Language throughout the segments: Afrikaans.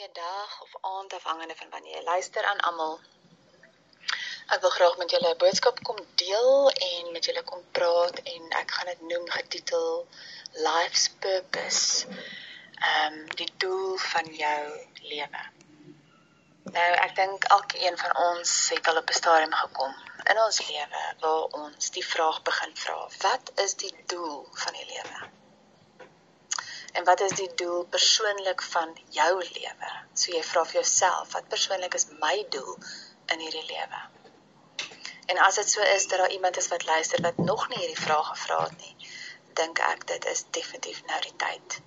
goeie dag of aand afhangende van wanneer jy luister aan almal. Ek wil graag met julle 'n boodskap kom deel en met julle kom praat en ek gaan dit noem getitel Life's Purpose. Ehm um, die doel van jou lewe. Nou ek dink elkeen van ons het al op 'n stadium gekom in ons lewe waar ons die vraag begin vra: Wat is die doel van die lewe? En wat is die doel persoonlik van jou lewe? So jy vra vir jouself, wat persoonlik is my doel in hierdie lewe? En as dit so is dat daar iemand is wat luister wat nog nie hierdie vraag gevra het nie, dink ek dit is definitief nou die tyd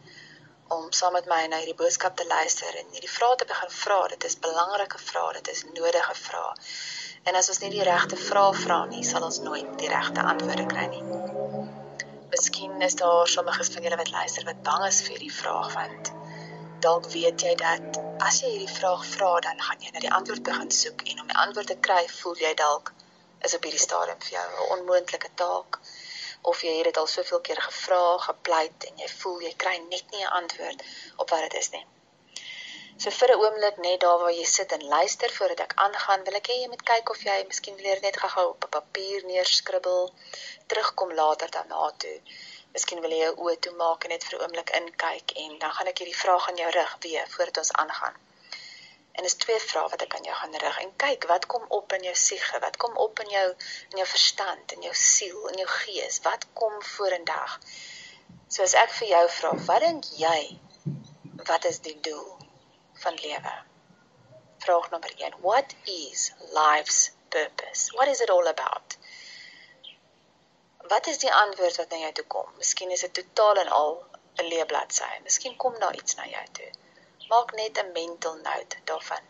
om saam met my na hierdie boodskap te luister en hierdie vrae te begin vra. Dit is belangrike vrae, dit is nodige vrae. En as ons nie die regte vrae vra nie, sal ons nooit die regte antwoorde kry nie. Miskien is daar sommiges van julle wat luister wat bang is vir hierdie vraag want dalk weet jy dat as jy hierdie vraag vra dan gaan jy na die antwoord begin soek en om die antwoord te kry voel jy dalk is op hierdie stadium vir jou 'n onmoontlike taak of jy het dit al soveel keer gevra, gepleit en jy voel jy kry net nie 'n antwoord op wat dit is nie. So vir 'n oomblik net daar waar jy sit en luister voordat ek aangaan, wil ek hê jy moet kyk of jy miskien weer net gou-gou op 'n papier neerskribbel, terugkom later daarna toe. Miskien wil jy jou oë toemaak en net vir 'n oomblik inkyk en dan gaan ek hierdie vraag aan jou rig weer voordat ons aangaan. En is twee vrae wat ek aan jou gaan rig en kyk wat kom op in jou siege, wat kom op in jou in jou verstand, in jou siel, in jou gees, wat kom vorendag. So as ek vir jou vra, wat dink jy? Wat is die doel? Van lewe. Vraag nommer 1. What is life's purpose? What is it all about? Wat is die antwoord wat na jou toe kom? Miskien is dit totaal en al 'n leë bladsy. Miskien kom daar iets na jou toe. Maak net 'n mental note daarvan.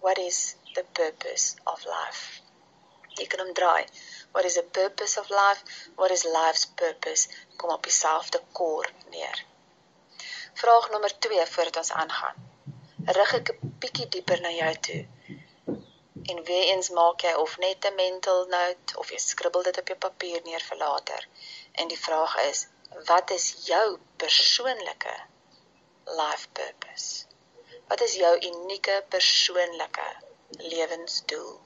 What is the purpose of life? Jy kan omdraai. What is the purpose of life? What is life's purpose? Kom op dieselfde kor neer. Vraag nommer 2 voordat ons aangaan. Rig ek 'n bietjie dieper na jou toe. En weer eens maak jy of net 'n mental note of jy skribbel dit op jou papier neer vir later. En die vraag is, wat is jou persoonlike life purpose? Wat is jou unieke persoonlike lewensdoel?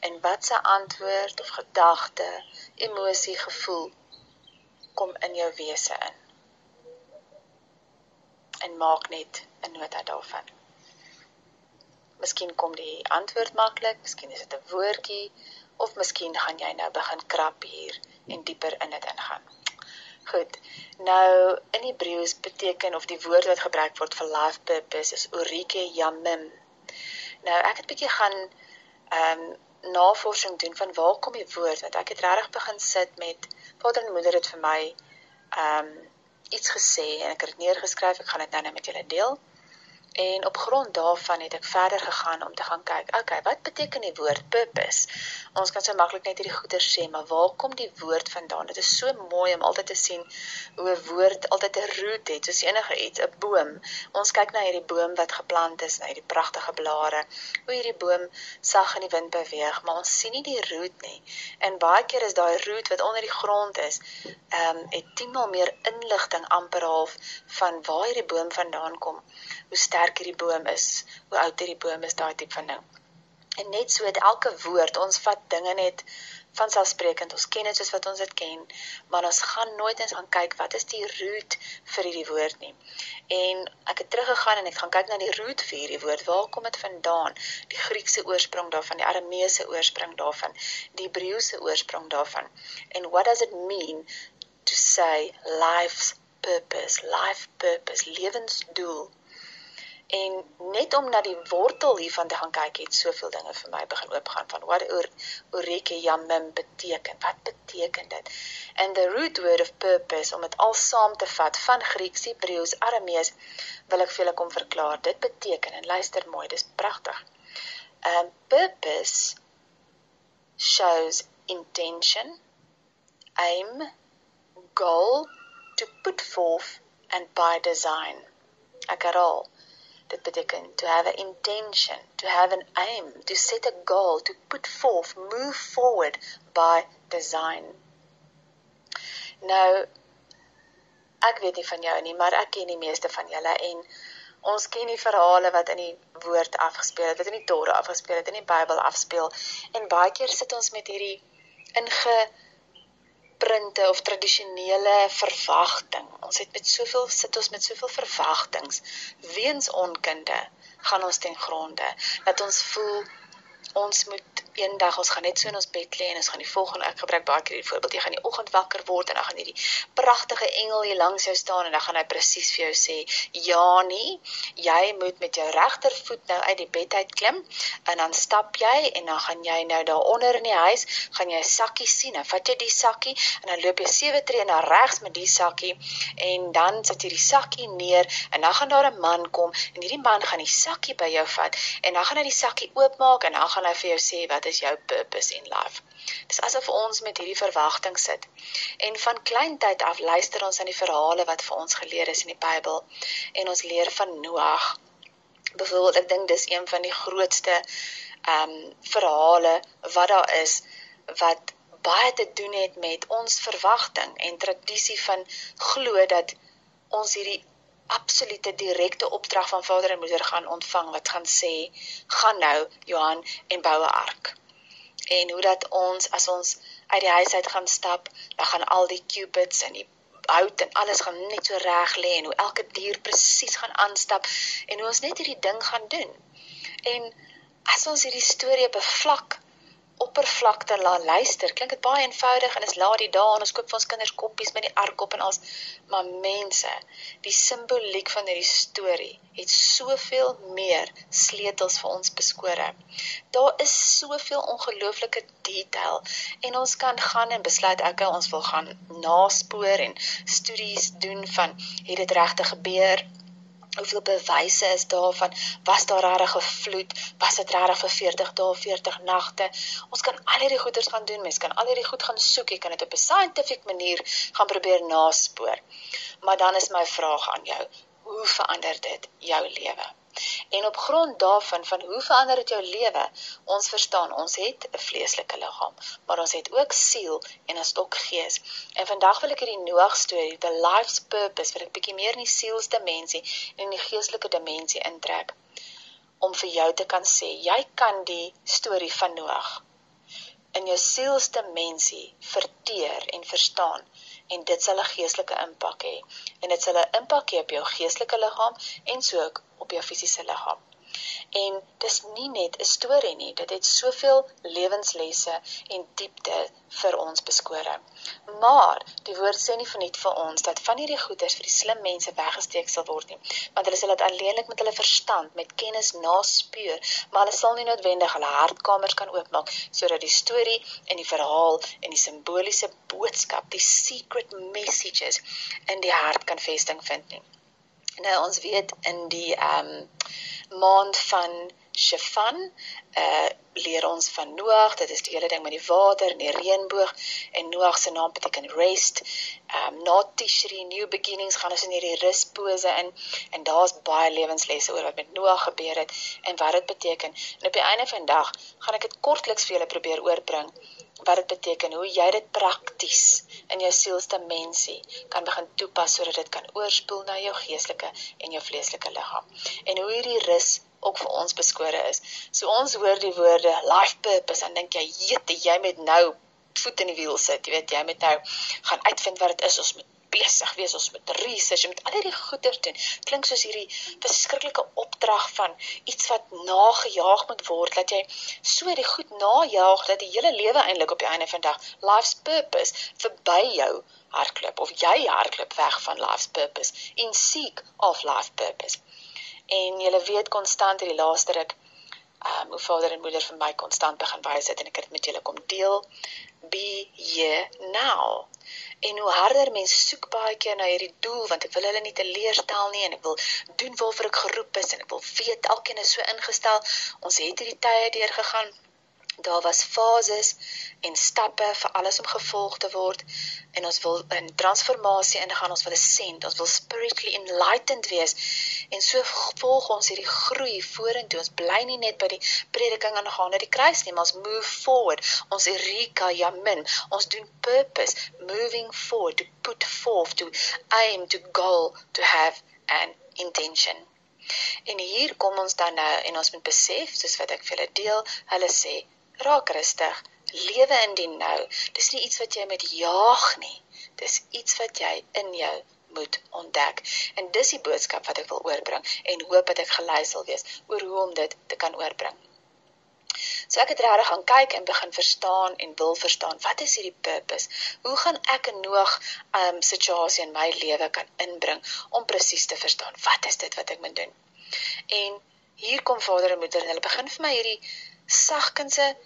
En watse antwoord of gedagte, emosie, gevoel kom in jou wese in? En maak net 'n nota daarvan. Miskien kom die antwoord maklik, miskien is dit 'n woordjie of miskien gaan jy nou begin krap hier en dieper in dit ingaan. Goed. Nou in Hebreëus beteken of die woord wat gebruik word vir life purpose is orike yamim. Nou ek het bietjie gaan ehm um, navorsing doen van waar kom die woord want ek het regtig begin sit met vader en moeder het vir my ehm um, iets gesê en ek het dit neergeskryf. Ek gaan dit nou net met julle deel. En op grond daarvan het ek verder gegaan om te gaan kyk, okay, wat beteken die woord purpose? Ons kan so maklik net hierdie goeie sê, maar waar kom die woord vandaan? Dit is so mooi om altyd te sien hoe 'n woord altyd 'n root het, soos enige iets, 'n boom. Ons kyk na hierdie boom wat geplant is, na hierdie pragtige blare, hoe hierdie boom sag in die wind beweeg, maar ons sien nie die root nie. En baie keer is daai root wat onder die grond is, ehm um, het 10 maal meer inligting amper half van waar hierdie boom vandaan kom hoe sterk hierdie boom is, hoe oud hierdie boom is, daai tipe van ding. En net so het elke woord, ons vat dinge net van selfsprekend, ons ken dit soos wat ons dit ken, maar ons gaan nooit eens gaan kyk wat is die root vir hierdie woord nie. En ek het teruggegaan en ek gaan kyk na die root vir hierdie woord. Waar kom dit vandaan? Die Griekse oorsprong daarvan, die Arameese oorsprong daarvan, die Hebreëse oorsprong daarvan. And what does it mean to say life's purpose, life purpose, lewensdoel? En net om na die wortel hiervan te gaan kyk, het soveel dinge vir my begin oopgaan van wat oreke yamim beteken. Wat beteken dit? And the root word of purpose om dit al saam te vat van Grieks, Hebreëus, Aramees, wil ek vir julle kom verklaar. Dit beteken en luister mooi, dis pragtig. Um purpose shows intention, aim, goal to put forth and by design. Ek herhaal Dit beteken to have an intention, to have an aim, to set a goal, to put forth, move forward by design. Nou ek weet nie van jou nie, maar ek ken die meeste van julle en Ons ken die verhale wat in die woord afgespeel het, wat in die Torah afgespeel het, in die Bybel afspeel. En baie keer sit ons met hierdie inge printe of tradisionele verwagting. Ons het met soveel sit ons met soveel verwagtinge weens onkunde gaan ons ten gronde dat ons voel ons moet eendag ons gaan net so in ons bed lê en ons gaan die volgende ek gebruik baie keer die voorbeeld jy gaan die oggend wakker word en dan gaan hierdie pragtige engel hier langs jou staan en dan gaan hy presies vir jou sê Janie jy moet met jou regtervoet nou uit die bed uit klim en dan stap jy en dan gaan jy nou daaronder in die huis gaan jy 'n sakkie sien dan vat jy die sakkie en dan loop jy sewe tree na regs met die sakkie en dan sit jy die sakkie neer en dan gaan daar 'n man kom en hierdie man gaan die sakkie by jou vat en dan gaan hy die sakkie oopmaak en dan gaan hy vir jou sê wat is jou purpose in life. Dis asof ons met hierdie verwagting sit. En van klein tyd af luister ons aan die verhale wat vir ons geleer is in die Bybel en ons leer van Noag. Byvoorbeeld, ek dink dis een van die grootste ehm um, verhale wat daar is wat baie te doen het met ons verwagting en tradisie van glo dat ons hierdie absolute direkte opdrag van vader en moeder gaan ontvang wat gaan sê gaan nou Johan en bou 'n ark. En hoe dat ons as ons uit die huis uit gaan stap, dan gaan al die cupids en die hout en alles gaan net so reg lê en hoe elke dier presies gaan aanstap en hoe ons net hierdie ding gaan doen. En as ons hierdie storie bevlak oppervlakte laat luister. Klink dit baie eenvoudig en is laat die dae en ons koop vir ons kinders koppies met die ark op en als maar mense, die simboliek van hierdie storie het soveel meer sleutels vir ons beskore. Daar is soveel ongelooflike detail en ons kan gaan en besluit okay, ons wil gaan naspoor en studies doen van het dit regtig gebeur? Hoeveel bewyse is daarvan? Was daar regtig gevloed? Was dit regtig vir 40 dae 40 nagte? Ons kan al hierdie goeders gaan doen. Mens kan al hierdie goed gaan soek. Jy kan dit op 'n scientific manier gaan probeer naspoor. Maar dan is my vraag aan jou hoe verander dit jou lewe En op grond daarvan van hoe verander dit jou lewe? Ons verstaan, ons het 'n vleeslike liggaam, maar ons het ook siel en 'n stok gees. En vandag wil ek hierdie Noag storie, the life's purpose, wil ek bietjie meer in die sielsdimensie en in die geestelike dimensie intrek om vir jou te kan sê, jy kan die storie van Noag in jou sielsdimensie verteer en verstaan en dit sal 'n geestelike impak hê en dit sal 'n impak hê op jou geestelike liggaam en so ook op jou fisiese liggaam. En dis nie net 'n storie nie, dit het soveel lewenslesse en diepte vir ons beskore. Maar die woord sê nie verniet vir ons dat van hierdie goeders vir die slim mense weggesteek sal word nie, want hulle sal dit alleenlik met hulle verstand, met kennis naspeur, maar hulle sal nie noodwendig hulle hartkamers kan oopmaak sodat die storie en die verhaal en die simboliese boodskap, die secret messages in die hart kan vesting vind nie. Nou ons weet in die ehm um, maand van Shefan uh leer ons van Noag, dit is die hele ding met die water en die reënboog en Noag se naam beteken rest. Ehm um, na Tishri new beginnings gaan ons in hierdie ruspose in en daar's baie lewenslesse oor wat met Noag gebeur het en wat dit beteken. En op die einde van die dag gaan ek dit kortliks vir julle probeer oorbring wat dit beteken, hoe jy dit prakties in jou sielsdimensie kan begin toepas sodat dit kan oorspoel na jou geestelike en jou vleeslike liggaam. En hoe hierdie rus ook vir ons beskore is. So ons hoor die woorde life purpose en dink jy, "Jete, jy moet nou voet in die wiel sit." Jy weet, jy moet nou gaan uitvind wat dit is. Ons moet besig wees ons met research en met al hierdie goeie doen. Klink soos hierdie verskriklike opdrag van iets wat nagejaag moet word dat jy so die goed najaag dat die hele lewe eintlik op die einde van dag life's purpose verby jou hardloop of jy hardloop weg van life's purpose in seek of life purpose. En jy weet konstant hierdie laaste ruk um, hoe vader en moeder vir my konstant begin wys het en ek het met julle kom deel be here now En hoe harder mense soek baie keer na hierdie doel want ek wil hulle nie teleurstel nie en ek wil doen waarvoor ek geroep is en ek wil weet elkeen is so ingestel. Ons het hierdie tye deurgegaan. Daar was fases en stappe vir alles om gevolg te word. En ons wil in transformasie ingaan ons wil ascend ons wil spiritually enlightened wees en so volg ons hierdie groei vorentoe ons bly nie net by die prediking aangaande die kruis nie maar ons move forward ons erika yamin ons doen purpose moving forward to put forth to aim to goal to have an intention En hier kom ons dan nou en ons moet besef, soos wat ek vir julle deel, hulle sê, raak rustig, lewe in die nou. Dis nie iets wat jy met jaag nie. Dis iets wat jy in jou moet ontdek. En dis die boodskap wat ek wil oorbring en hoop dat ek gelei sal wees oor hoe om dit te kan oorbring. So ek het regtig gaan kyk en begin verstaan en wil verstaan wat is hierdie purpose? Hoe gaan ek 'n Noag um situasie in my lewe kan inbring om presies te verstaan wat is dit wat ek moet doen? En hier kom vader en moeder en hulle begin vir my hierdie sagkense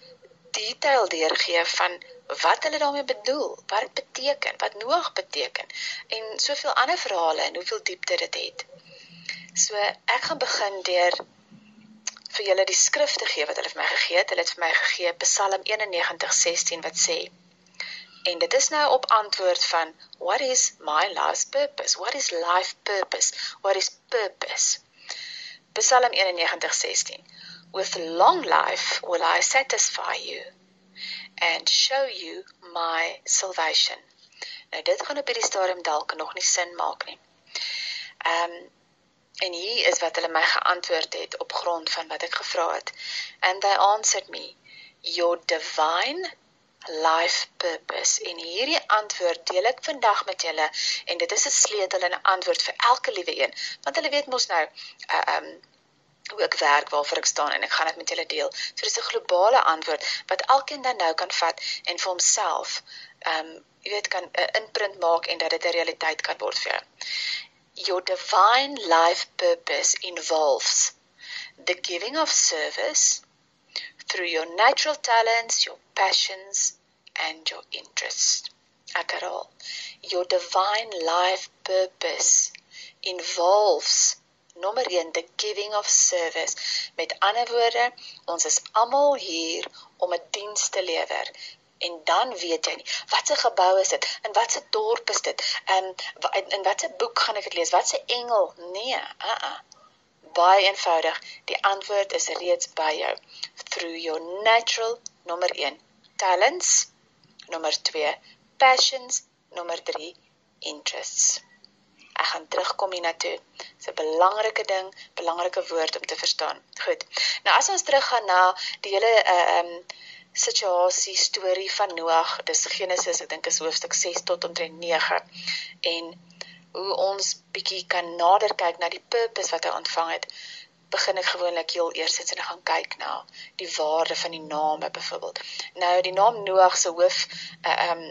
detail deurgee van wat hulle daarmee bedoel, wat dit beteken, wat Noag beteken en soveel ander verhale en hoeveel diepte dit het. So ek gaan begin deur vir julle die skrif te gee wat hulle vir my gegee het. Hulle het vir my gegee Psalm 91:16 wat sê En dit is nou op antwoord van what is my life's purpose? What is life purpose? What is purpose? Psalm 91:16 With long life will I satisfy you and show you my salvation. Nou dit gaan op hierdie stadium dalk nog nie sin maak nie. Ehm um, En hier is wat hulle my geantwoord het op grond van wat ek gevra het. And they answered me, your divine life purpose. En hierdie antwoord deel ek vandag met julle en dit is 'n sleutel en 'n antwoord vir elke liewe een, want hulle weet mos nou, uh um ek werk, waarvoor ek staan en ek gaan dit met julle deel. So dis 'n globale antwoord wat elkeen dan nou kan vat en vir homself um jy weet kan 'n imprint maak en dat dit 'n realiteit kan word vir jou. Your divine life purpose involves the giving of service through your natural talents, your passions, and your interests. Akaral. Your divine life purpose involves nommer 1 the giving of service. Met ander woorde, ons is almal hier om 'n diens te lewer. En dan weet jy nie watse gebou is dit? En watse dorp is dit? En in, watse boek gaan ek dit lees? Watse engel? Nee a uh -uh. baie eenvoudig. Die antwoord is reeds by jou. Through your natural nommer 1 talents. Nommer 2 passions. Nommer 3 interests ek gaan terugkom hiernatoe dis 'n belangrike ding belangrike woord om te verstaan goed nou as ons teruggaan na die hele uh, um situasie storie van Noag. Dis Genesis, ek dink is hoofstuk 6 tot omtrent 9. En hoe ons bietjie kan nader kyk na die purpose wat hy ontvang het, begin ek gewoonlik heel eers sit en gaan kyk na die waarde van die name byvoorbeeld. Nou die naam Noag se hoof uh, um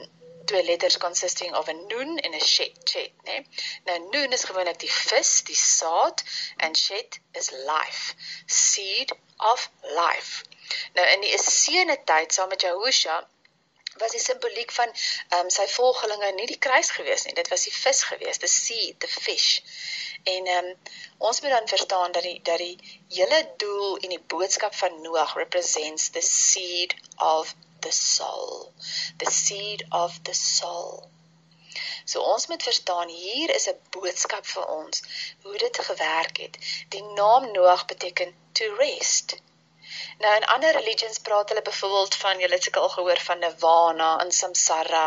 twee letters consisting of a noon en 'n shet, shet, né? Nee? Nou noon is gewoonlik die vis, die saad en shet is life, seed of life. Nou in die Essene tyd saam met Jahusha was die simboliek van ehm um, sy volgelinge nie die kruis gewees nie. Dit was die vis gewees, the sea, the fish. En ehm um, ons moet dan verstaan dat die dat die hele doel en die boodskap van Noag represents the seed of the soul. The seed of the soul. So ons moet verstaan hier is 'n boodskap vir ons hoe dit gewerk het. Die naam Noag beteken to rest. Nou in ander religions praat hulle byvoorbeeld van julle het seker al gehoor van nirvana en samsara.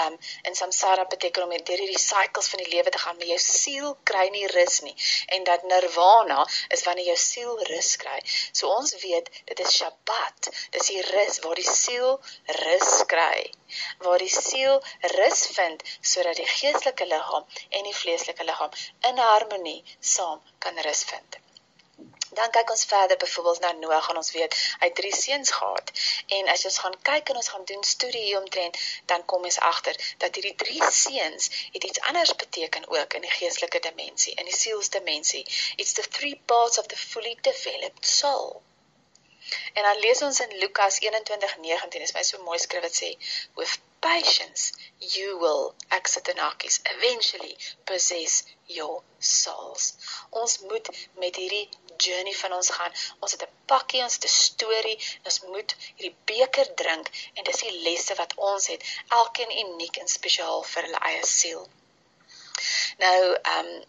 Um en samsara beteken om deur hierdie cycles van die lewe te gaan, maar jou siel kry nie rus nie. En dat nirvana is wanneer jou siel rus kry. So ons weet dit is Shabbat. Dis die rus waar die siel rus kry. Waar die siel rus vind sodat die geestelike liggaam en die vleeslike liggaam in harmonie saam kan rus vind. Dan kyk ons verder byvoorbeeld na Noag en ons weet hy het drie seuns gehad. En as ons gaan kyk en ons gaan doen studie hieromtrent, dan kom ons agter dat hierdie drie seuns iets anders beteken ook in die geestelike dimensie, in die sielsdimensie. It's the three parts of the fully developed soul. En dan lees ons in Lukas 21:19, is my so mooi skrif wat sê, with patience you will exitanakis eventually possess your souls. Ons moet met hierdie journey van ons gaan. Ons het 'n pakkie, ons het 'n storie. Ons moet hierdie beker drink en dis die lesse wat ons het, elkeen uniek en spesiaal vir hulle eie siel. Nou, ehm um,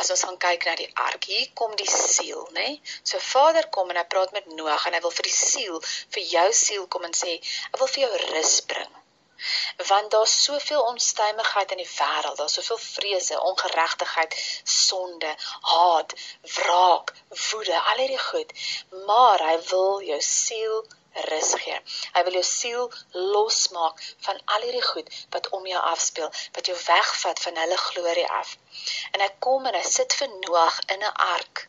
as ons gaan kyk na die ark, hier kom die siel, nê? Nee? So Vader kom en hy praat met Noag en hy wil vir die siel, vir jou siel kom en sê, ek wil vir jou rus bring. Want daar's soveel onstuimigheid in die wêreld, daar's soveel vrese, ongeregtigheid, sonde, haat, wraak, woede, al hierdie goed. Maar hy wil jou siel rus gee. Hy wil jou siel losmaak van al hierdie goed wat om jou afspeel, wat jou wegvat van hulle glorie af. En hy kom en hy sit vir Noag in 'n ark.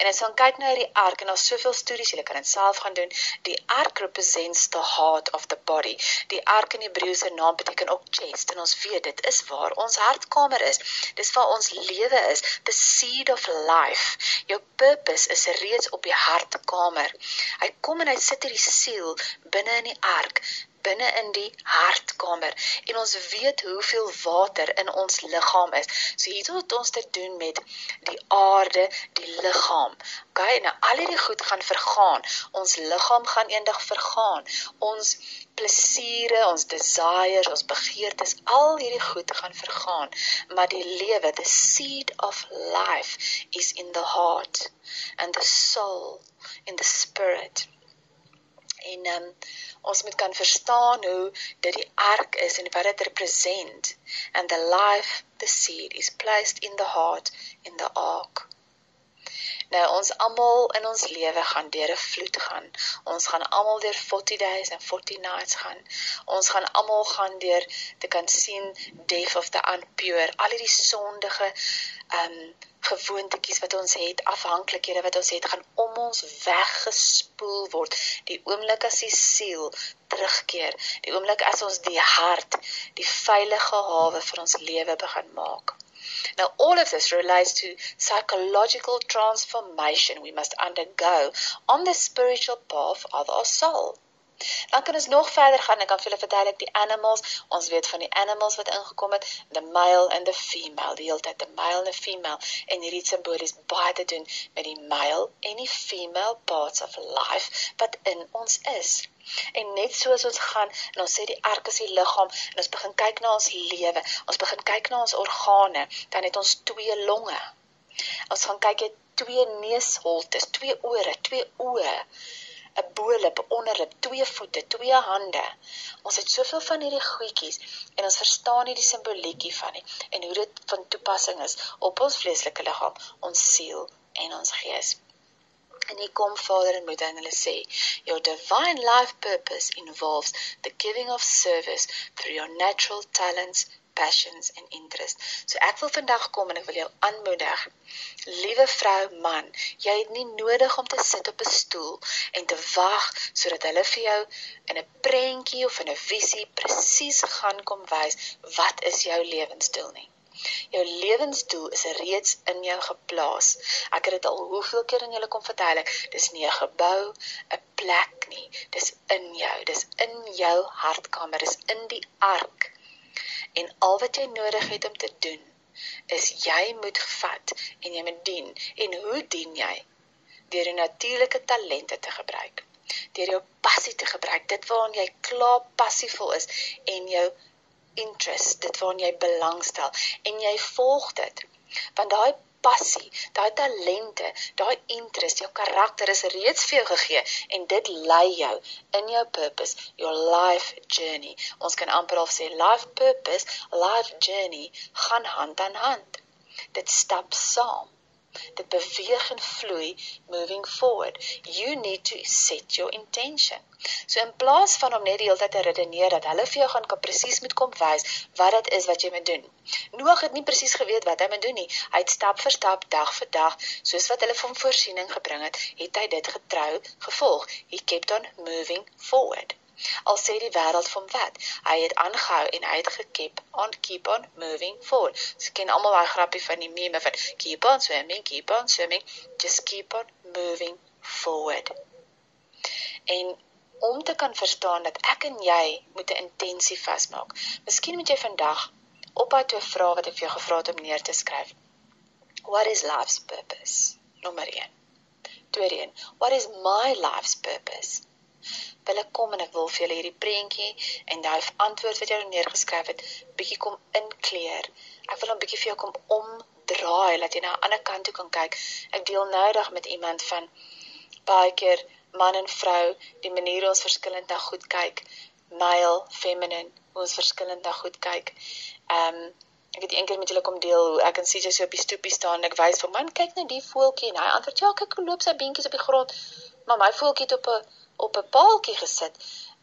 En as ons kyk na hierdie ark en daar's soveel stories, jy kan dit self gaan doen. Die ark represents the heart of the body. Die ark in Hebreëse naam beteken ook chest en ons weet dit is waar ons hartkamer is. Dis waar ons lewe is, the seed of life. Jou purpose is reeds op die hartkamer. Hy kom en hy sit hierdie siel binne in die ark binne in die hartkamer en ons weet hoeveel water in ons liggaam is. So hier het ons te doen met die aarde, die liggaam. Okay, nou al hierdie goed gaan vergaan. Ons liggaam gaan eendag vergaan. Ons plesiere, ons desires, ons begeertes, al hierdie goed gaan vergaan, maar die lewe, the seed of life is in the heart and the soul in the spirit. En ehm um, ons moet kan verstaan hoe dit die ark is en wat dit represent. And the life the seed is placed in the heart in the ark. Nou ons almal in ons lewe gaan deur 'n vloed gaan. Ons gaan almal deur 40 days en 40 nights gaan. Ons gaan almal gaan deur te kan sien death of the unpure. Al hierdie sondige um gewoontetjies wat ons het, afhanklikhede wat ons het, gaan om ons weggespoel word. Die oomblik as die siel terugkeer, die oomblik as ons die hart die veilige hawe vir ons lewe begin maak. Now all of this relates to psychological transformation we must undergo on the spiritual path of our soul. Dan kan ons nog verder gaan. Ek kan vir julle verduidelik die animals. Ons weet van die animals wat ingekom het, the male and the female, die hele tyd the male and the female en hierdie simbolies baie te doen met die male en die female parts of life wat in ons is. En net soos ons gaan en ons sê die ark is die liggaam en ons begin kyk na ons lewe, ons begin kyk na ons organe, dan het ons twee longe. Ons gaan kyk jy twee neusholtes, twee ore, twee oë. 'n bo-lip, 'n onderlip, twee voete, twee hande. Ons het soveel van hierdie goedjies en ons verstaan nie die simboliekie van nie en hoe dit van toepassing is op ons vleeslike liggaam, ons siel en ons gees. En hier kom Vader en Moeder en hulle sê, your divine life purpose involves the giving of service through your natural talents, passions and interests. So ek wil vandag kom en ek wil jou aanmoedig. Liewe vrou, man, jy het nie nodig om te sit op 'n stoel en te wag sodat hulle vir jou in 'n prentjie of in 'n visie presies gaan kom wys wat is jou lewensdoel nie. Jou lewensdoel is reeds in jou geplaas. Ek het dit al hoeveel keer aan julle kom vertel. Dis nie 'n gebou, 'n plek nie. Dis in jou. Dis in jou hartkamer. Dis in die ark. En al wat jy nodig het om te doen is jy moet vat en jy moet dien. En hoe dien jy? Deur jou natuurlike talente te gebruik. Deur jou passie te gebruik, dit waaraan jy klaar passievol is en jou interest, dit waaraan jy belangstel en jy volg dit. Want daai passie, daai talente, daai interest, jou karakter is reeds vir jou gegee en dit lei jou in jou purpose, your life journey. Ons kan amper al sê life purpose, life journey gaan hand aan hand. Dit stap saam dit beweeg en vloei moving forward. You need to set your intention. So in plaas van om net die hele tyd te redeneer dat hulle vir jou gaan kan presies moet kom wys wat dit is wat jy moet doen. Noag het nie presies geweet wat hy moet doen nie. Hy het stap vir stap dag vir dag soos wat hulle van voorsiening gebring het het hy dit getrou gevolg. He kept on moving forward Al sê die wêreld van wat? Hy het aangehou en hy het gekep on keep on moving forward. Jy ken almal daai grappie van die meme van keep on swimming, keep on swimming, just keep on moving forward. En om te kan verstaan dat ek en jy moet 'n intensie vasmaak. Miskien moet jy vandag op daai twee vrae wat ek vir jou gevra het om neer te skryf. What is life's purpose? Nommer 1. Tweede een, what is my life's purpose? Wil ek kom en ek wil vir julle hierdie prentjie en daai antwoord wat jy neergeskryf het bietjie kom inkleer. Ek wil hom bietjie vir jou kom omdraai dat jy na 'n ander kant toe kan kyk. Ek deel noudag met iemand van baie keer man en vrou, die manier ons verskillend na goed kyk, male, feminine, hoe ons verskillend na goed kyk. Ehm um, ek het eendag met julle kom deel hoe ek en CJ so op die stoepie staan en ek wys vir man kyk net die voeltjie en hy antwoord ja kyk hoe loop sy beentjies op die grond maar my voeltjie het op 'n op 'n paaltjie gesit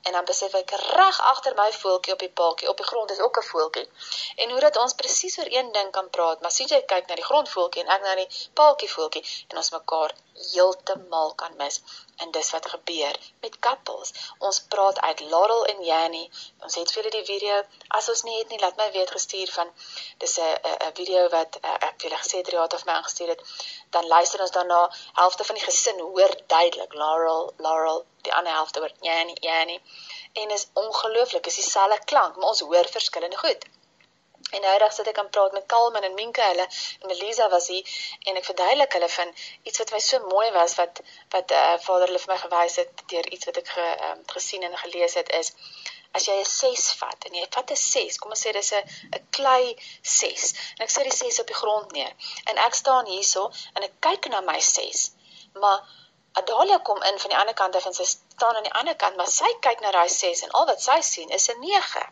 en dan besef ek reg agter my voeltjie op die paaltjie. Op die grond is ook 'n voeltjie. En hoe dat ons presies oor een ding kan praat. Maar CJ kyk na die grondvoeltjie en ek na die paaltjie voeltjie en ons mekaar heeltemal kan mis En dis wat gebeur met couples. Ons praat uit Laurel en Jannie. Ons het vir hulle die video. As ons nie het nie, laat my weet gestuur van dis 'n 'n video wat uh, ek vir julle gesê het Riaat of my aangestuur het. Dan luister ons daarna. Helfte van die gesin hoor duidelik Laurel, Laurel, die ander helfte hoor Jannie, Jannie. En is ongelooflik, is dieselfde klank, maar ons hoor verskillende goed. En nou dag sit ek aan praat met Kalman en Minke hulle en Elisa was hier en ek verduidelik hulle van iets wat my so mooi was wat wat uh, vader hulle vir my gewys het deur iets wat ek ge, um, gesien en gelees het is as jy 'n 6 vat en jy vat 'n 6 kom ons sê dis 'n 'n klei 6 en ek sit die 6 op die grond neer en ek staan hierso en ek kyk na my 6 maar Adalia kom in van die ander kant af en sy staan aan die ander kant maar sy kyk na daai 6 en al wat sy sien is 'n 9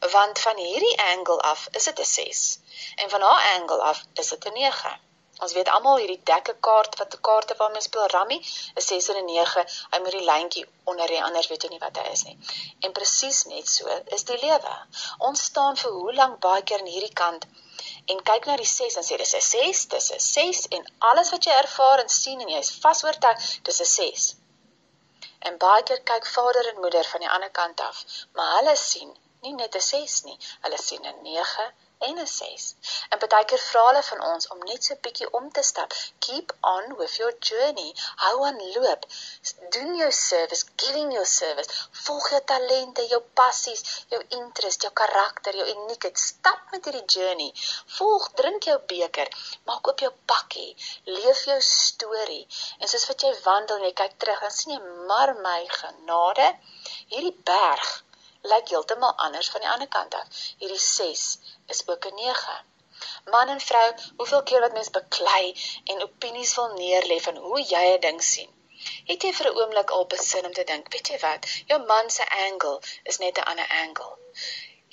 want van hierdie angle af is dit 'n 6 en van haar angle af is dit 'n 9. Ons weet almal hierdie dekke kaart wat 'n kaarte waarmee speel Rammy, 'n 6 en 'n 9, hy moet die lyntjie onder die anders weet jy nie wat hy is nie. En presies net so is die lewe. Ons staan vir hoe lank baie keer aan hierdie kant en kyk na die 6 en sê dis 'n 6, dis 'n 6 en alles wat jy ervaar en sien en jy is vasoortuig, dis 'n 6. En baie keer kyk vader en moeder van die ander kant af, maar hulle sien nie net 'n 6 nie. Hulle sien 'n 9 en 'n 6. En baie keer vra hulle van ons om net so 'n bietjie om te stap. Keep on with your journey. Hou aan loop. Doen jou service, giving your service. Volg jou talente, jou passies, jou interest, jou karakter, jou uniekheid. Stap met hierdie journey. Volg, drink jou beker, maak oop jou pakkie, leef jou storie. En soos wat jy wandel en jy kyk terug, dan sien jy maar my genade, hierdie berg lyk heeltemal anders van die ander kant af. Hierdie 6 is ook 'n 9. Man en vrou, hoeveel keer wat mens beklei en opinies wil neerlê van hoe jy 'n ding sien. Het jy vir 'n oomblik al besin om te dink, weet jy wat, jou man se angle is net 'n ander angle.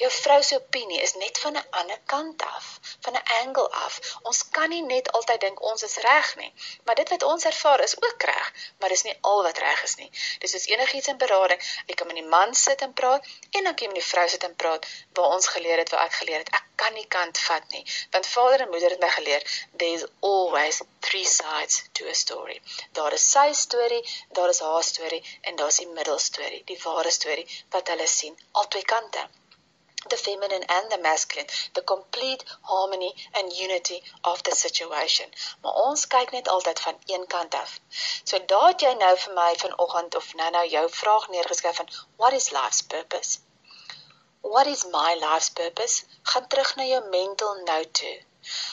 Jou vrou se opinie is net van 'n ander kant af, van 'n angle af. Ons kan nie net altyd dink ons is reg nie, maar dit wat ons ervaar is ook reg, maar dis nie al wat reg is nie. Dis soos enigiets in berading, jy kan met die man sit en praat en dan kan jy met die vrou sit en praat waar ons geleer het, waar ek geleer het, ek kan nie kant vat nie, want vader en moeder het my geleer there is always three sides to a story. Daar is sy storie, daar is haar storie en daar's die middelstorie, die ware storie wat hulle sien, albei kante the feminine and the masculine, the complete harmony and unity of the situation. Maar ons kyk net altyd van een kant af. So daat jy nou vir my vanoggend of nou nou jou vraag neergeskryf van what is life's purpose? What is my life's purpose? Gaan terug na jou mental note toe.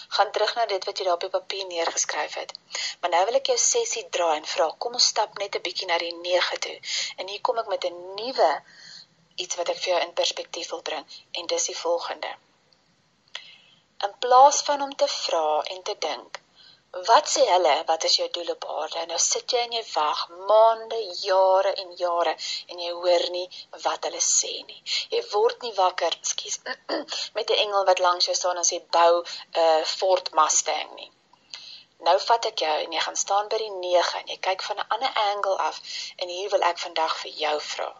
Gaan terug na dit wat jy daar op die papier neergeskryf het. Maar nou wil ek jou sessie draai en vra, kom ons stap net 'n bietjie na die 9 toe. En hier kom ek met 'n nuwe iets wat ek vir jou in perspektief wil bring en dis die volgende. In plaas van om te vra en te dink, wat sê hulle, wat is jou doel op aarde? Nou sit jy en jy wag maande, jare en jare en jy hoor nie wat hulle sê nie. Jy word nie wakker, skus, met 'n engel wat langs jou staan en sê bou 'n uh, Ford Mustang nie. Nou vat ek jou en jy gaan staan by die 9 en jy kyk van 'n ander angle af en hier wil ek vandag vir jou vra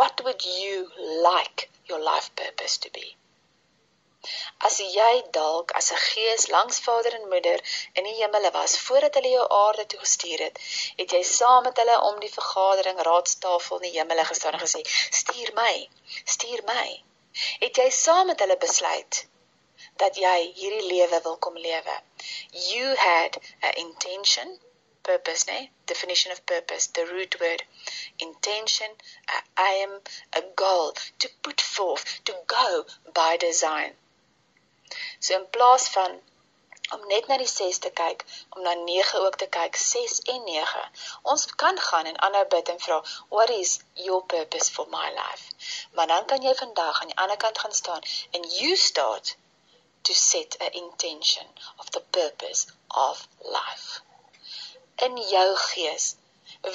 what would you like your life purpose to be? As jy dalk as 'n gees langs Vader en Moeder in die hemele was voordat hulle jou aarde toe gestuur het, het jy saam met hulle om die vergadering raadstafel in die hemele gestaan en gesê: "Stuur my, stuur my." Het jy saam met hulle besluit dat jy hierdie lewe wil kom lewe? You had an intention purpose, né? Definition of purpose, the root word intention, a aim, a goal to put forth, to go by design. So in plaas van om net na die 6 te kyk, om na 9 ook te kyk, 6 en 9. Ons kan gaan en aanhou bid en vra, "What is your purpose for my life?" Maar dan kan jy vandag aan die ander kant gaan staan and you start to set a intention of the purpose of life in jou gees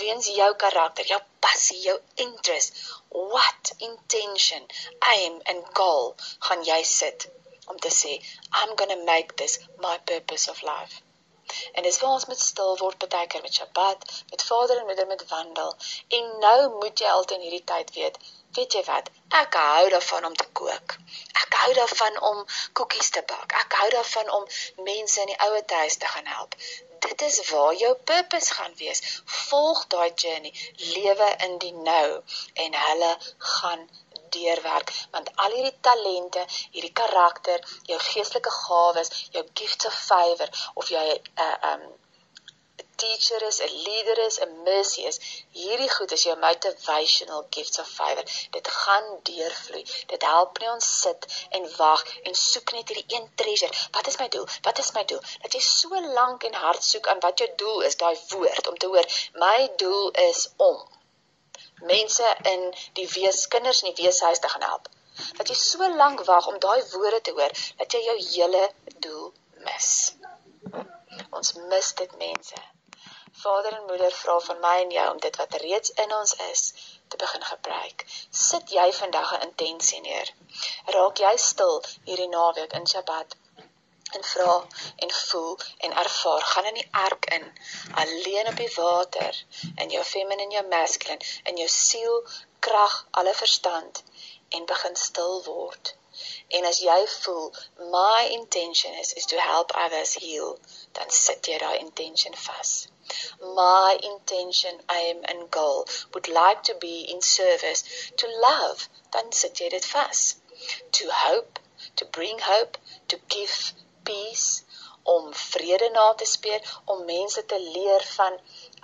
weens jou karakter, jou passie, jou interest. What intention, aim and goal gaan jy sit om te sê I'm going to make this my purpose of life. En dis waar ons met stil word baie keer met Shabbat, met vader en moeder met wandel. En nou moet jy altyd in hierdie tyd weet, weet jy wat? Ek hou daarvan om te kook. Ek hou daarvan om koekies te bak. Ek hou daarvan om mense in die oue huis te gaan help. Dit is waar jou purpose gaan wees. Volg daai journey, lewe in die nou en hulle gaan deurwerk want al hierdie talente, hierdie karakter, jou geestelike gawes, jou gifts of favor of jy 'n uh, um 'n teacher is, 'n leader is, 'n mercy is, hierdie goed is jou motivational gifts of favor. Dit gaan deurvloei. Dit help nie ons sit en wag en soek net hierdie een treasure. Wat is my doel? Wat is my doel? Dat jy so lank en hard soek aan wat jou doel is, daai woord om te hoor, my doel is om mense in die wees kinders in die weeshuis te gaan help. Dat jy so lank wag om daai woorde te hoor dat jy jou hele doel mis. Ons mis dit mense. Vader en moeder vra van my en jou om dit wat reeds in ons is te begin gebruik. Sit jy vandag 'n intensie neer. Raak jy stil hierdie naweek in Sabbat en vra en voel en ervaar gaan in die ark in alleen op die water in jou feminine en jou masculine in jou siel krag alle verstand en begin stil word en as jy voel my intention is is to help others heal dan sit jy daai intention vas. My intention aim and goal would like to be in service to love dan sit jy dit vas. To hope to bring hope to give peace, om vrede na te speel, om mense te leer van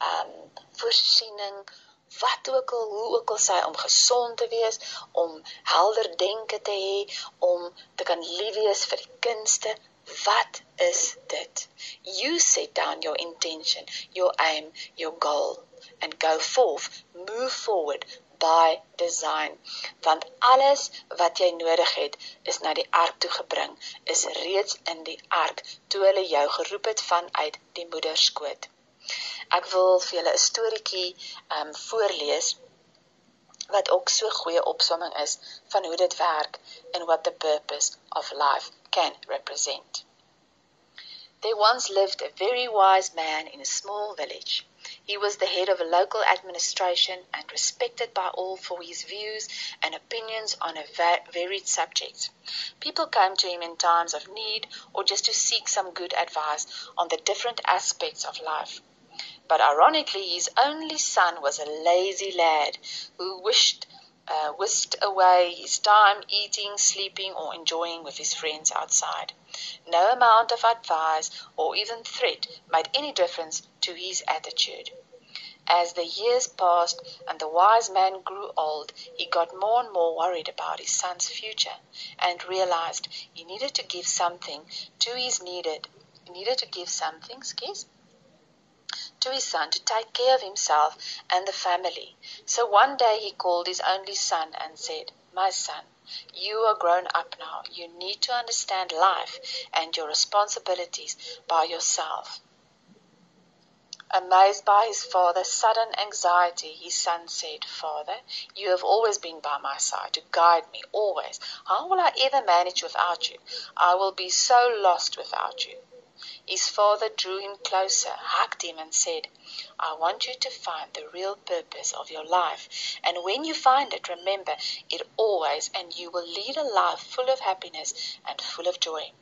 um voorsiening, wat ook al hoe ook al sy om gesond te wees, om helder denke te hê, om te kan lief wees vir die kunste. Wat is dit? You set down your intention, your aim, your goal and go forth, move forward, by design want alles wat jy nodig het is na die ark toe gebring is reeds in die ark toe hulle jou geroep het vanuit die moederskoot ek wil vir julle 'n storieetjie um voorlees wat ook so goeie opsomming is van hoe dit werk and what the purpose of life can represent There once lived a very wise man in a small village He was the head of a local administration and respected by all for his views and opinions on a varied subject. People came to him in times of need or just to seek some good advice on the different aspects of life. But ironically, his only son was a lazy lad who wished uh, whisked away his time eating, sleeping, or enjoying with his friends outside. No amount of advice or even threat made any difference to his attitude. As the years passed and the wise man grew old, he got more and more worried about his son's future and realized he needed to give something to his needed needed to give something, excuse to his son to take care of himself and the family. So one day he called his only son and said, My son, you are grown up now. You need to understand life and your responsibilities by yourself. Amazed by his father's sudden anxiety, his son said, Father, you have always been by my side to guide me, always. How will I ever manage without you? I will be so lost without you. His father drew him closer, hugged him, and said, I want you to find the real purpose of your life. And when you find it, remember it always, and you will lead a life full of happiness and full of joy.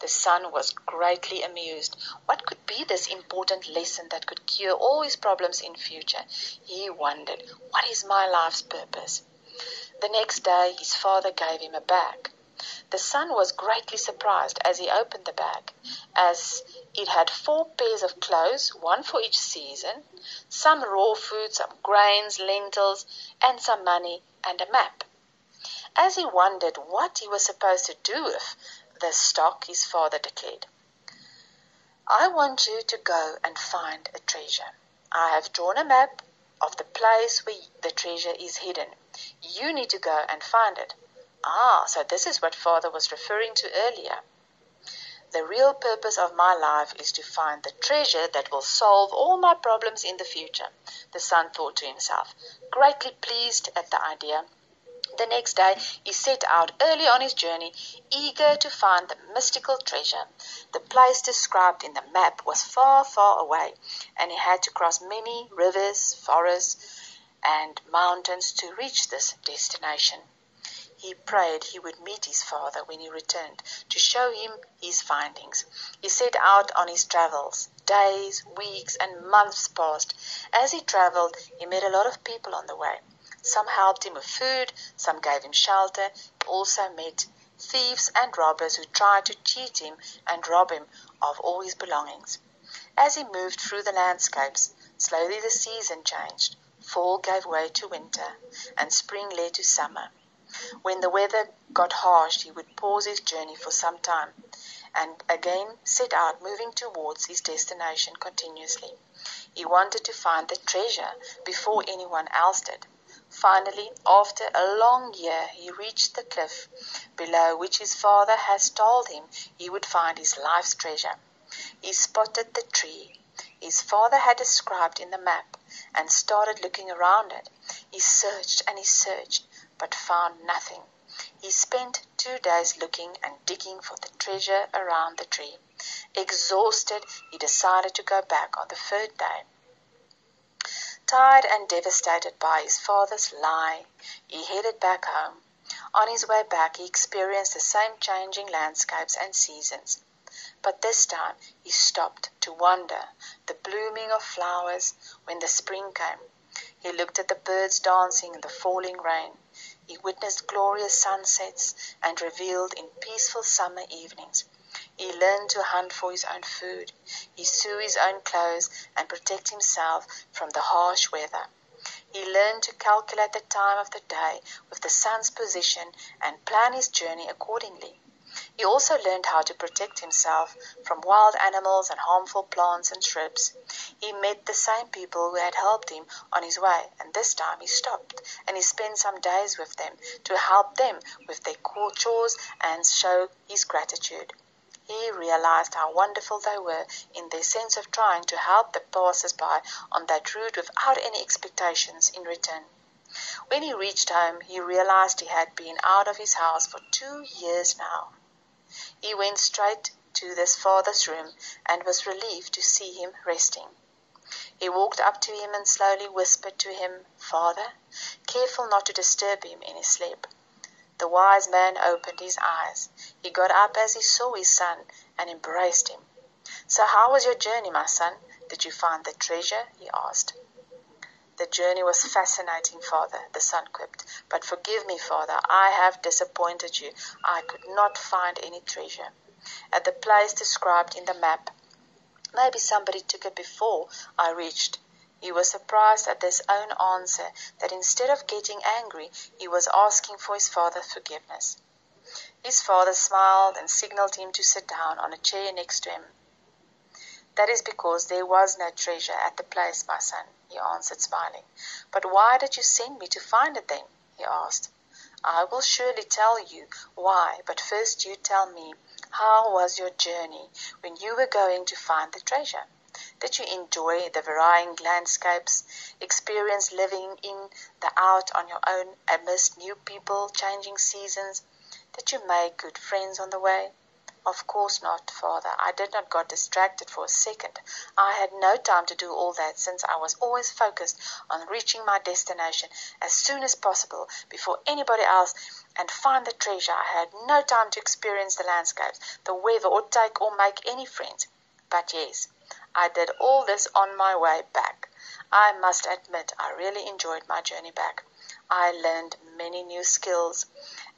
The son was greatly amused. What could be this important lesson that could cure all his problems in future? He wondered, what is my life's purpose? The next day his father gave him a bag. The son was greatly surprised as he opened the bag, as it had four pairs of clothes, one for each season, some raw food, some grains, lentils, and some money and a map. As he wondered what he was supposed to do with this stock, his father declared, I want you to go and find a treasure. I have drawn a map of the place where the treasure is hidden. You need to go and find it. Ah, so this is what father was referring to earlier. The real purpose of my life is to find the treasure that will solve all my problems in the future, the son thought to himself, greatly pleased at the idea. The next day he set out early on his journey, eager to find the mystical treasure. The place described in the map was far, far away, and he had to cross many rivers, forests, and mountains to reach this destination. He prayed he would meet his father when he returned to show him his findings. He set out on his travels. Days, weeks, and months passed. As he traveled, he met a lot of people on the way. Some helped him with food, some gave him shelter. He also met thieves and robbers who tried to cheat him and rob him of all his belongings. As he moved through the landscapes, slowly the season changed. Fall gave way to winter, and spring led to summer. When the weather got harsh he would pause his journey for some time, and again set out moving towards his destination continuously. He wanted to find the treasure before anyone else did. Finally, after a long year, he reached the cliff below which his father had told him he would find his life's treasure. He spotted the tree his father had described in the map, and started looking around it. He searched and he searched but found nothing. He spent two days looking and digging for the treasure around the tree. Exhausted, he decided to go back on the third day. Tired and devastated by his father's lie, he headed back home. On his way back, he experienced the same changing landscapes and seasons. But this time he stopped to wonder the blooming of flowers when the spring came. He looked at the birds dancing in the falling rain. He witnessed glorious sunsets and reveled in peaceful summer evenings. He learned to hunt for his own food. He sew his own clothes and protect himself from the harsh weather. He learned to calculate the time of the day with the sun's position and plan his journey accordingly. He also learned how to protect himself from wild animals and harmful plants and shrubs. He met the same people who had helped him on his way, and this time he stopped and he spent some days with them to help them with their chores and show his gratitude. He realized how wonderful they were in their sense of trying to help the passers by on that route without any expectations in return. When he reached home, he realized he had been out of his house for two years now. He went straight to his father's room and was relieved to see him resting. He walked up to him and slowly whispered to him, Father, careful not to disturb him in his sleep. The wise man opened his eyes. He got up as he saw his son and embraced him. So how was your journey, my son? Did you find the treasure? he asked. The journey was fascinating, father, the son quipped. But forgive me, father, I have disappointed you. I could not find any treasure. At the place described in the map, maybe somebody took it before I reached. He was surprised at his own answer that instead of getting angry, he was asking for his father's forgiveness. His father smiled and signaled him to sit down on a chair next to him. That is because there was no treasure at the place, my son, he answered, smiling. But why did you send me to find it then? he asked. I will surely tell you why, but first you tell me, how was your journey when you were going to find the treasure? Did you enjoy the varying landscapes, experience living in the out on your own amidst new people, changing seasons? Did you make good friends on the way? Of course not, father. I did not got distracted for a second. I had no time to do all that since I was always focused on reaching my destination as soon as possible before anybody else and find the treasure. I had no time to experience the landscapes, the weather, or take or make any friends. But yes, I did all this on my way back. I must admit I really enjoyed my journey back. I learned many new skills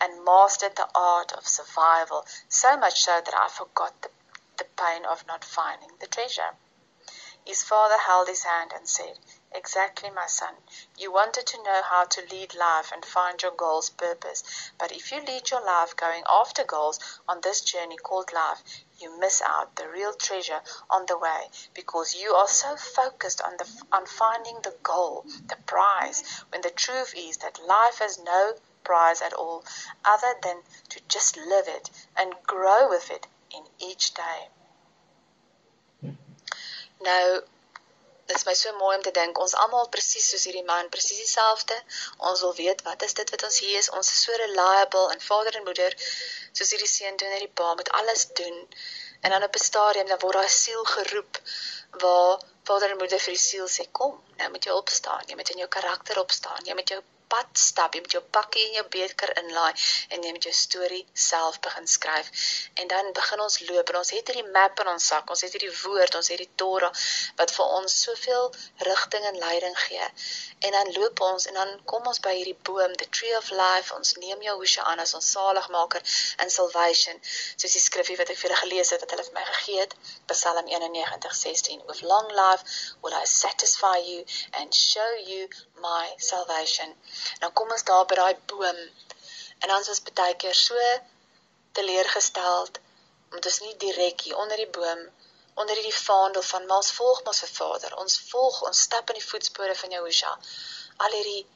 and mastered the art of survival, so much so that I forgot the, the pain of not finding the treasure. His father held his hand and said, Exactly, my son. You wanted to know how to lead life and find your goal's purpose. But if you lead your life going after goals on this journey called life, you miss out the real treasure on the way because you are so focused on the on finding the goal, the prize, when the truth is that life has no prize at all other than to just live it and grow with it in each day. Hmm. Nou Dit is my so mooi om te dink ons almal presies soos hierdie man, presies dieselfde. Ons wil weet wat is dit wat ons hier is? Ons is so reliable en vader en moeder soos hierdie seun doen hierdie pa met alles doen. En dan op 'n stadium dan word daai siel geroep waar vader en moeder vir die siel sê kom, nou moet jy opstaan. Jy moet in jou karakter opstaan. Jy moet jou pad stap, jy met jou pakkie en jou beker inlaai en jy met jou storie self begin skryf. En dan begin ons loop en ons het hierdie map in ons sak, ons het hierdie woord, ons het die Torah wat vir ons soveel rigting en leiding gee. En dan loop ons en dan kom ons by hierdie boom, the tree of life. Ons neem Jahusha aan as ons saligmaker en salvation, soos die skrifgie wat ek vir julle gelees het wat hulle vir my gegee het, Psalm 91:16. With long life will I satisfy you and show you my salvation. Dan kom ons daar by daai boom en ons baie keer so teleurgesteld omdat ons nie direk hier onder die boom onder hierdie vaandel van maar ons volg ons se Vader. Ons volg, ons stap in die voetspore van Jahusha. Al hierdie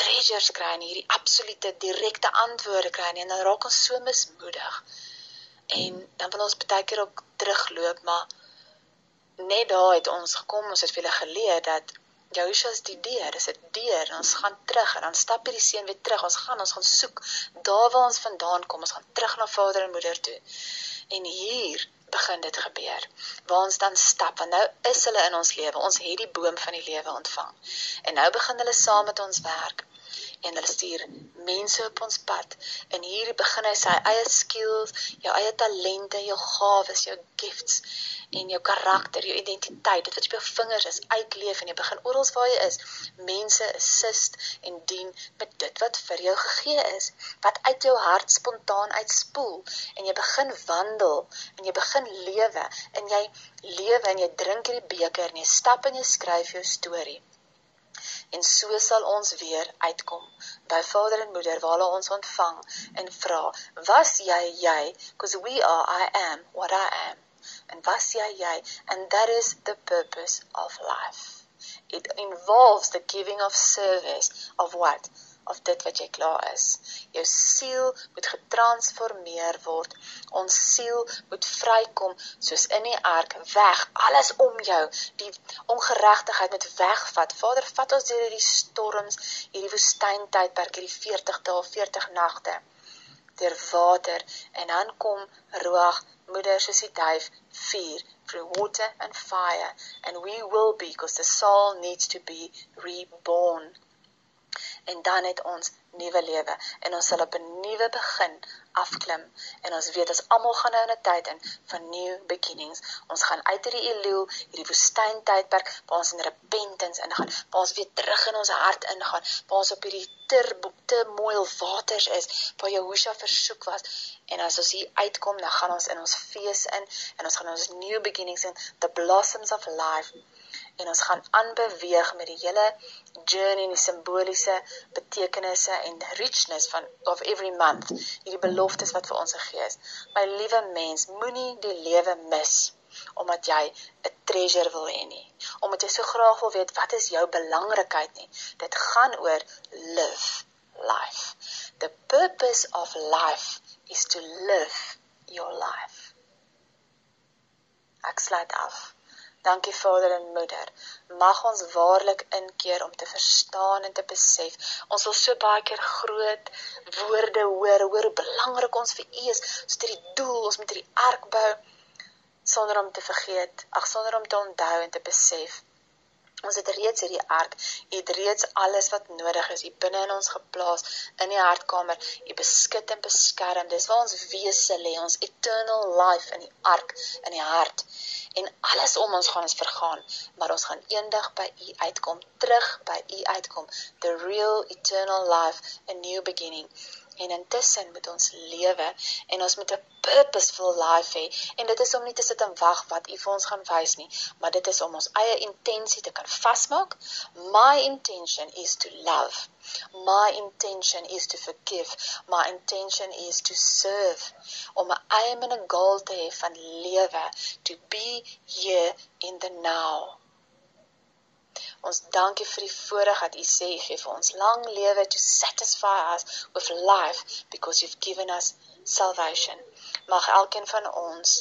treasures kry en hierdie absolute direkte antwoorde kry en dan raak ons so mismoedig. En dan wil ons baie keer ook terugloop, maar net daar het ons gekom, ons het vir hulle geleer dat Joshua is die deur, dis 'n deur ons gaan terug en dan stap hierdie seun weer terug. Ons gaan, ons gaan soek daar waar ons vandaan kom. Ons gaan terug na vader en moeder toe. En hier begin dit gebeur. Waar ons dan stap want nou is hulle in ons lewe. Ons het die boom van die lewe ontvang. En nou begin hulle saam met ons werk en hulle stuur mense op ons pad. En hier begin hy sy eie skills, jou eie talente, jou gawes, jou gifts en jou karakter, jou identiteit, dit wat op jou vingers is, uitleef en jy begin oral waar jy is, mense assist en dien met dit wat vir jou gegee is, wat uit jou hart spontaan uitspoel en jy begin wandel en jy begin lewe en jy lewe en jy drink hierdie beker en jy stap en jy skryf jou storie. En so sal ons weer uitkom by Vader en Moeder waar hulle ons ontvang en vra, "Was jy jy? Because we are I am what I am." And was jy jy? And that is the purpose of life. It involves the giving of service of what? Of dit wat jy klaar is. Jou siel moet getransformeer word. Ons siel moet vrykom soos in die ark weg alles om jou. Die ongeregtigheid moet wegvat. Vader vat ons deur hierdie storms hierdie woestyntydperk hierdie 40 dae 40 nagte deur water. En dan kom roeg duif vuur through water and fire and we will be because the soul needs to be reborn en dan het ons nuwe lewe en ons sal op 'n nuwe begin afklim en ons weet ons almal gaan nou in 'n tyd in van new beginnings. Ons gaan uit hierdie eluel, hierdie woestyn tydperk waar ons in repentance ingaan, waar ons weer terug in ons hart ingaan, waar ons op hierdie ter te mooi waters is waar Jehosha versoek was. En as ons hier uitkom, dan gaan ons in ons fees in en ons gaan ons new beginnings in the blossoms of life en ons gaan aanbeweeg met die hele journey en die simboliese betekenisse en richness van of every month hierdie beloftes wat vir ons gegee is. My liewe mens, moenie die lewe mis omdat jy 'n treasure wil hê nie. Omdat jy so graag wil weet wat is jou belangrikheid nie. Dit gaan oor live life. The purpose of life is to live your life. Ek sluit af. Dankie Vader en Moeder. Mag ons waarlik inkeer om te verstaan en te besef. Ons wil so baie keer groot woorde hoor, hoor hoe belangrik ons vir U is, so dit die doel, ons moet hierdie ark bou sonder om te vergeet, ag sonder om te onthou en te besef. Ons het reeds hierdie ark, U het reeds alles wat nodig is, U binne in ons geplaas in die hartkamer, U beskik en beskerm. Dis waar ons wese lê, ons eternal life in die ark in die hart en alles om ons gaan ons vergaan, maar ons gaan eendag by U uitkom, terug by U uitkom, the real eternal life, a new beginning. En intussen moet ons lewe en ons moet 'n purposeful life hê en dit is om nie te sit en wag wat U vir ons gaan wys nie, maar dit is om ons eie intensie te kan vasmaak. My intention is to love. My intention is to forgive. My intention is to serve. Om 'n aim en 'n goal te hê van lewe, to be here in the now. Ons dankie vir die voorreg dat U sê gee vir ons lang lewe to satisfy us with life because you've given us salvation. Mag elkeen van ons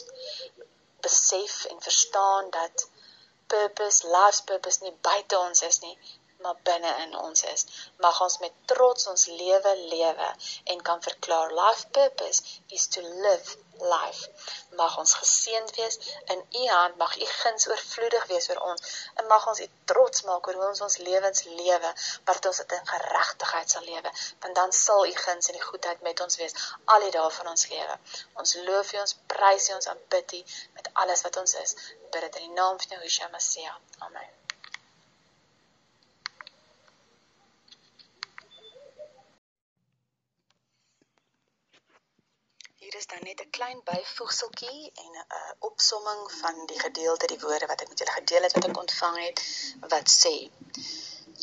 besef en verstaan dat purpose, life's purpose nie buite ons is nie, maar binne in ons is. Mag ons met trots ons lewe lewe en kan verklaar life purpose is to live life. Mag ons geseënd wees in U hand, mag U guns oorvloedig wees oor ons en mag ons U trots maak oor hoe ons ons lewens lewe, dat ons dit in geregtigheid sal lewe, want dan sal U guns en die goedheid met ons wees al die dae van ons lewe. Ons loof U, ons prys U, ons aanbid U met alles wat ons is. Bid dit in die naam van Yeshua Messia. Amen. Hier is dan net 'n klein byvoegseltjie en 'n uh, opsomming van die gedeelte die woorde wat ek met julle gedeel het wat ek ontvang het wat sê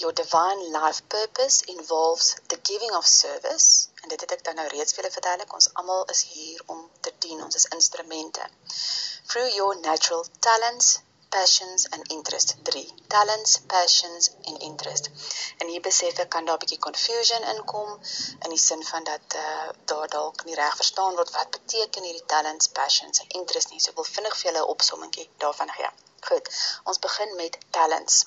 Your divine life purpose involves the giving of service. En dit het ek dan nou reeds vir julle verduidelik. Ons almal is hier om te dien. Ons is instrumente. Through your natural talents passions and interest. 3 talents passions en interest. En hier besef ek kan daar 'n bietjie confusion inkom in die sin van dat uh, daar dalk nie reg verstaan word wat beteken hierdie talents passions en interest nie. So ek wil vinnig vir julle 'n opsommingkie daarvan gee goed ons begin met talents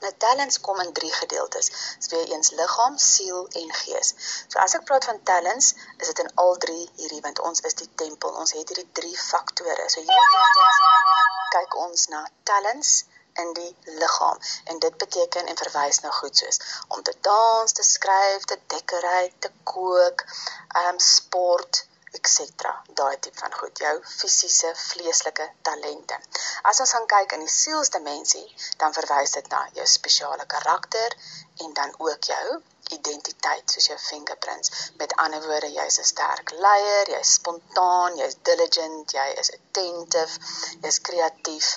Nou talents kom in drie gedeeltes. Dit is weer eens liggaam, siel en gees. So as ek praat van talents, is dit in al drie hierdie want ons is die tempel. Ons het hierdie drie faktore. So hier kyk ons na talents in die liggaam en dit beteken en verwys na goed soos om te dans, te skryf, te decorate, te kook, ehm um, sport, etc. daai tipe van goed, jou fisiese vleeslike talente. As ons gaan kyk in die sielsdimensie, dan verwys dit na jou spesiale karakter en dan ook jou identiteit soos jou fingerprints. Met ander woorde, jy's 'n sterk leier, jy's spontaan, jy's diligent, jy is attentive, jy's kreatief.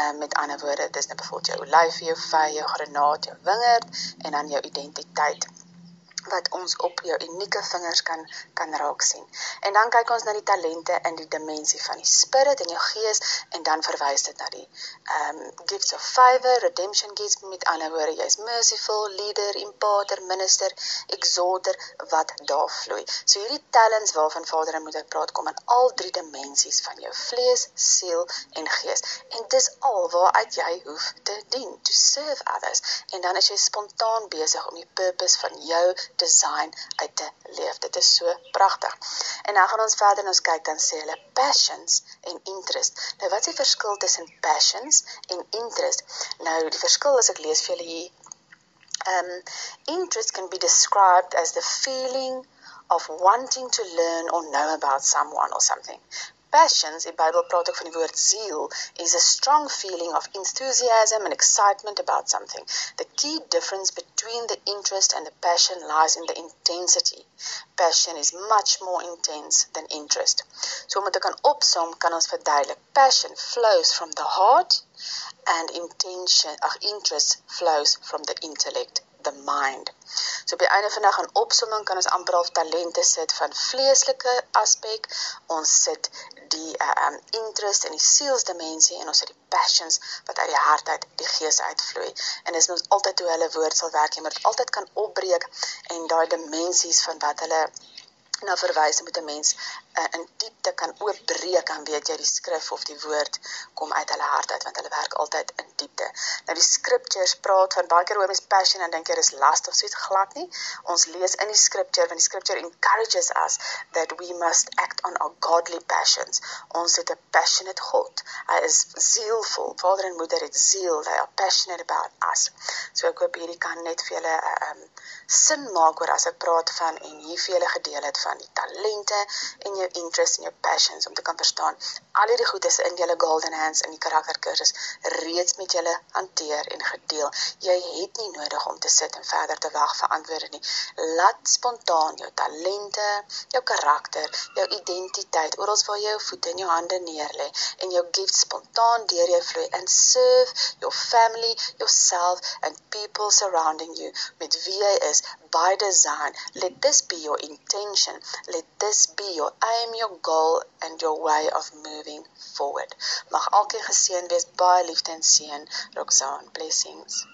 Uh, met ander woorde, dis net byvoorbeeld jou olyf, jou vy, jou granaat, jou wingerd en dan jou identiteit wat ons op jou unieke vingers kan kan raak sien. En dan kyk ons na die talente in die dimensie van die spirit en jou gees en dan verwys dit na die um gifts of favor, redemption gifts met ander woorde, jy's merciful, leader, imparter, minister, exhorter wat daar vloei. So hierdie talents waarvan Vader en Moeder praat kom in al drie dimensies van jou vlees, siel en gees. En dis al waaruit jy hoef te dien, to serve others. En dan is jy spontaan besig om die purpose van jou design uit te leef. Dit is so pragtig. En nou gaan ons verder en ons kyk dan sê hulle passions en interest. Nou wat is die verskil tussen passions en interest? Nou die verskil as ek lees vir julle hier um interest can be described as the feeling of wanting to learn or know about someone or something passions, Bybel praat ook van woord ziel, is a strong feeling of enthusiasm and excitement about something. The key difference between the interest and the passion lies in the intensity. Passion is much more intense than interest. So om dit te kan opsom, kan ons verduidelik. Passion flows from the heart and intention, ag interest flows from the intellect the mind. So op die einde van dag aan opsomming kan ons amper al talente sit van vleeslike aspek. Ons sit die uh, um interest in die sielsdimensie en ons het die passions wat uit die hart uit die gees uitvloei. En dis ons altyd hoe hulle woord sal werk, jy moet altyd kan opbreek en daai dimensies van wat hulle na verwys met 'n mens uh, in diepte kan oopbreek dan weet jy die skrif of die woord kom uit hulle hart uit want hulle werk altyd in diepte. Nou die scriptures praat van baie keer oor mens passion en dink jy dis last of soos glad nie. Ons lees in die scripture want die scripture encourages us that we must act on our godly passions. Ons het 'n passionate God. Hy is zielvol. Vader en moeder het ziel. They are passionate about us. So ek hoop hierdie kan net vir julle 'n uh, um, sin maak oor as ek praat van en hier vir julle gedeel het van die talente en jou interest en jou passions om te kan verstaan al hierdie goedes in julle golden hands in die karakterkursus reeds met julle hanteer en gedeel. Jy het nie nodig om te sit en verder te wag vir antwoorde nie. Laat spontaan jou talente, jou karakter, jou identiteit oral waar jy jou voete en jou hande neerlê en jou gifts spontaan deur jou vloei and serve your family, yourself and people surrounding you met wie jy is by design. Let this be your intention. Let this be your aim, your goal and your way of moving forward. Mag elkeen geseën wees. Baie liefde en seën. Roxanne, blessings.